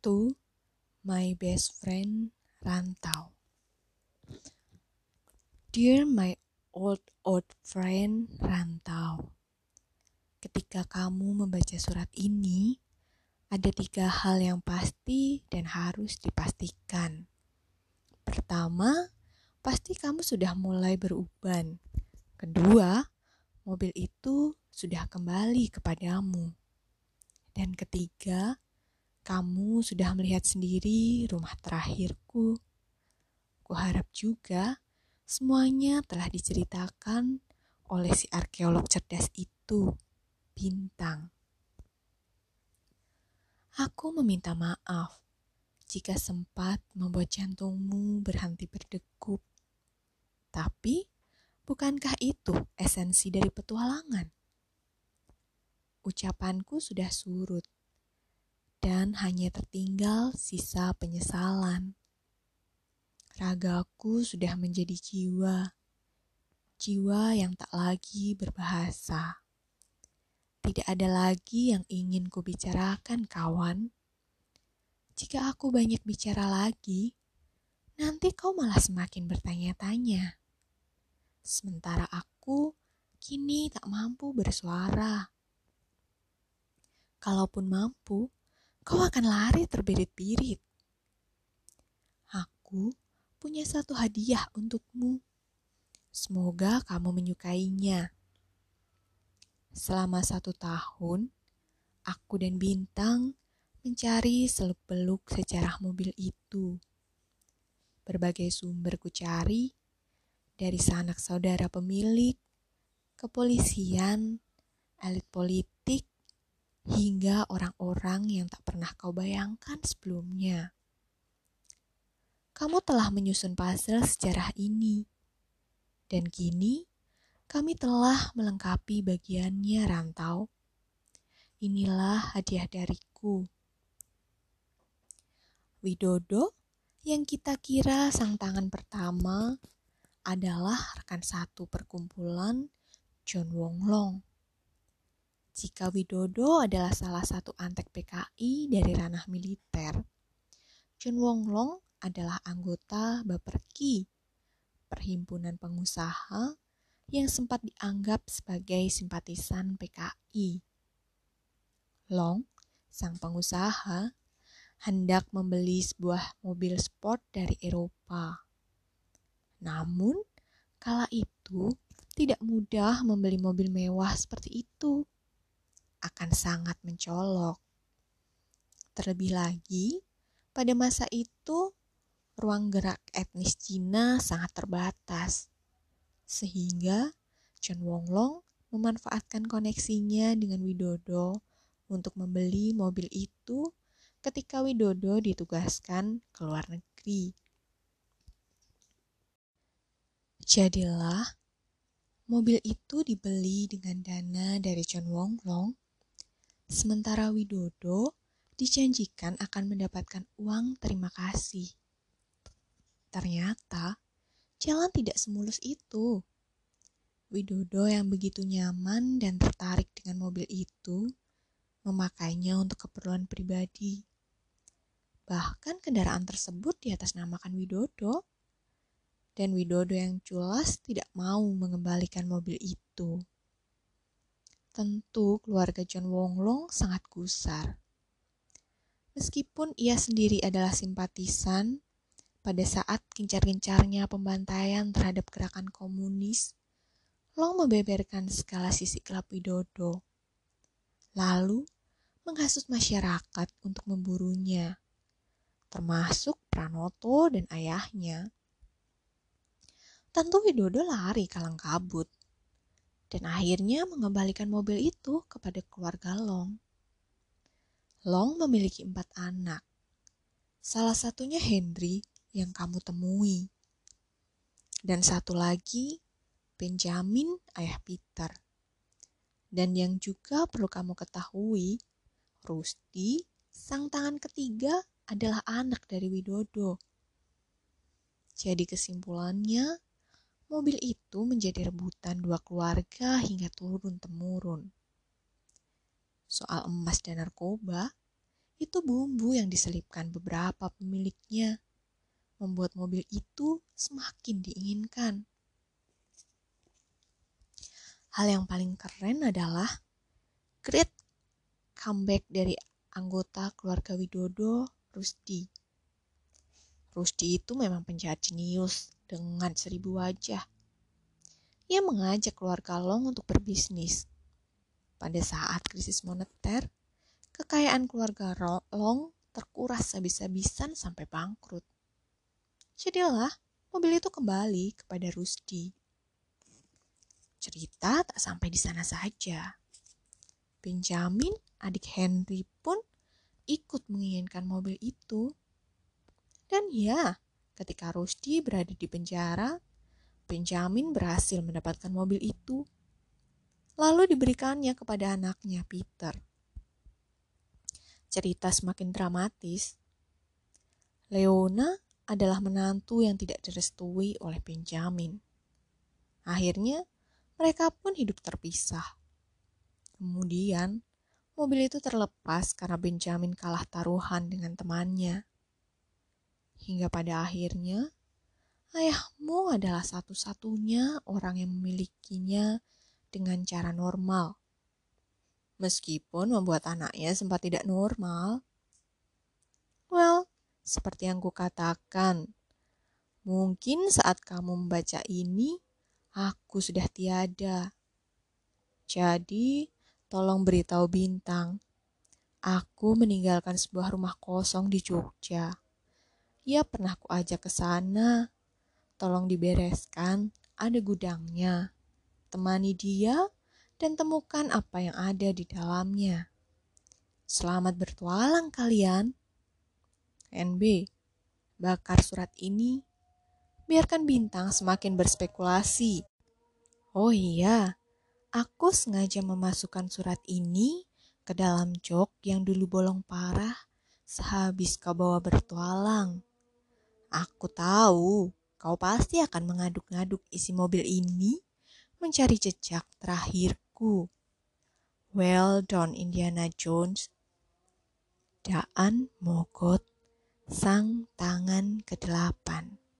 to my best friend Rantau. Dear my old old friend Rantau. Ketika kamu membaca surat ini, ada tiga hal yang pasti dan harus dipastikan. Pertama, pasti kamu sudah mulai beruban. Kedua, mobil itu sudah kembali kepadamu. Dan ketiga, kamu sudah melihat sendiri rumah terakhirku. Kuharap juga semuanya telah diceritakan oleh si arkeolog cerdas itu, Bintang. Aku meminta maaf jika sempat membuat jantungmu berhenti berdegup. Tapi, bukankah itu esensi dari petualangan? Ucapanku sudah surut dan hanya tertinggal sisa penyesalan. Ragaku sudah menjadi jiwa, jiwa yang tak lagi berbahasa. Tidak ada lagi yang ingin kubicarakan, kawan. Jika aku banyak bicara lagi, nanti kau malah semakin bertanya-tanya. Sementara aku kini tak mampu bersuara. Kalaupun mampu, kau akan lari terbirit-birit. Aku punya satu hadiah untukmu. Semoga kamu menyukainya. Selama satu tahun, aku dan Bintang mencari seluk-beluk sejarah mobil itu. Berbagai sumber ku cari, dari sanak saudara pemilik, kepolisian, elit politik, hingga orang-orang yang tak pernah kau bayangkan sebelumnya. Kamu telah menyusun puzzle sejarah ini, dan kini kami telah melengkapi bagiannya rantau. Inilah hadiah dariku. Widodo yang kita kira sang tangan pertama adalah rekan satu perkumpulan John Wong Long. Jika Widodo adalah salah satu antek PKI dari ranah militer, John Wong Long adalah anggota Baperki, perhimpunan pengusaha yang sempat dianggap sebagai simpatisan PKI. Long, sang pengusaha, hendak membeli sebuah mobil sport dari Eropa. Namun, kala itu tidak mudah membeli mobil mewah seperti itu akan sangat mencolok. Terlebih lagi, pada masa itu ruang gerak etnis Cina sangat terbatas, sehingga Chen Wonglong memanfaatkan koneksinya dengan Widodo untuk membeli mobil itu ketika Widodo ditugaskan ke luar negeri. Jadilah, mobil itu dibeli dengan dana dari John Wonglong Sementara Widodo dijanjikan akan mendapatkan uang terima kasih. Ternyata jalan tidak semulus itu. Widodo yang begitu nyaman dan tertarik dengan mobil itu memakainya untuk keperluan pribadi. Bahkan kendaraan tersebut di atas namakan Widodo. Dan Widodo yang culas tidak mau mengembalikan mobil itu. Tentu keluarga John Wonglong sangat gusar. Meskipun ia sendiri adalah simpatisan, pada saat gencar-gencarnya pembantaian terhadap gerakan komunis, Long membeberkan segala sisi gelap Widodo. Lalu menghasut masyarakat untuk memburunya, termasuk Pranoto dan ayahnya. Tentu Widodo lari kalang kabut dan akhirnya mengembalikan mobil itu kepada keluarga Long. Long memiliki empat anak. Salah satunya Henry yang kamu temui. Dan satu lagi Benjamin ayah Peter. Dan yang juga perlu kamu ketahui, Rusty, sang tangan ketiga adalah anak dari Widodo. Jadi kesimpulannya, mobil itu menjadi rebutan dua keluarga hingga turun-temurun. Soal emas dan narkoba, Itu bumbu yang diselipkan beberapa pemiliknya, membuat mobil itu semakin diinginkan. Hal yang paling keren adalah great comeback dari anggota keluarga Widodo, Rusdi. Rusdi itu memang penjahat jenius dengan seribu wajah. Ia mengajak keluarga Long untuk berbisnis. Pada saat krisis moneter, kekayaan keluarga Long terkuras habis-habisan sampai bangkrut. Jadilah mobil itu kembali kepada Rusdi. Cerita tak sampai di sana saja. Benjamin, adik Henry pun ikut menginginkan mobil itu. Dan ya, ketika Rusdi berada di penjara, Benjamin berhasil mendapatkan mobil itu. Lalu diberikannya kepada anaknya Peter. Cerita semakin dramatis. Leona adalah menantu yang tidak direstui oleh Benjamin. Akhirnya, mereka pun hidup terpisah. Kemudian, mobil itu terlepas karena Benjamin kalah taruhan dengan temannya. Hingga pada akhirnya, ayahmu adalah satu-satunya orang yang memilikinya dengan cara normal. Meskipun membuat anaknya sempat tidak normal. Well, seperti yang kukatakan, mungkin saat kamu membaca ini, aku sudah tiada. Jadi, Tolong beritahu Bintang. Aku meninggalkan sebuah rumah kosong di Jogja. Ia pernah ku ajak ke sana. Tolong dibereskan, ada gudangnya. Temani dia dan temukan apa yang ada di dalamnya. Selamat bertualang kalian. NB, bakar surat ini. Biarkan bintang semakin berspekulasi. Oh iya, Aku sengaja memasukkan surat ini ke dalam jok yang dulu bolong parah sehabis kau bawa bertualang. Aku tahu kau pasti akan mengaduk-ngaduk isi mobil ini mencari jejak terakhirku. Well done Indiana Jones. Daan Mogot, sang tangan kedelapan.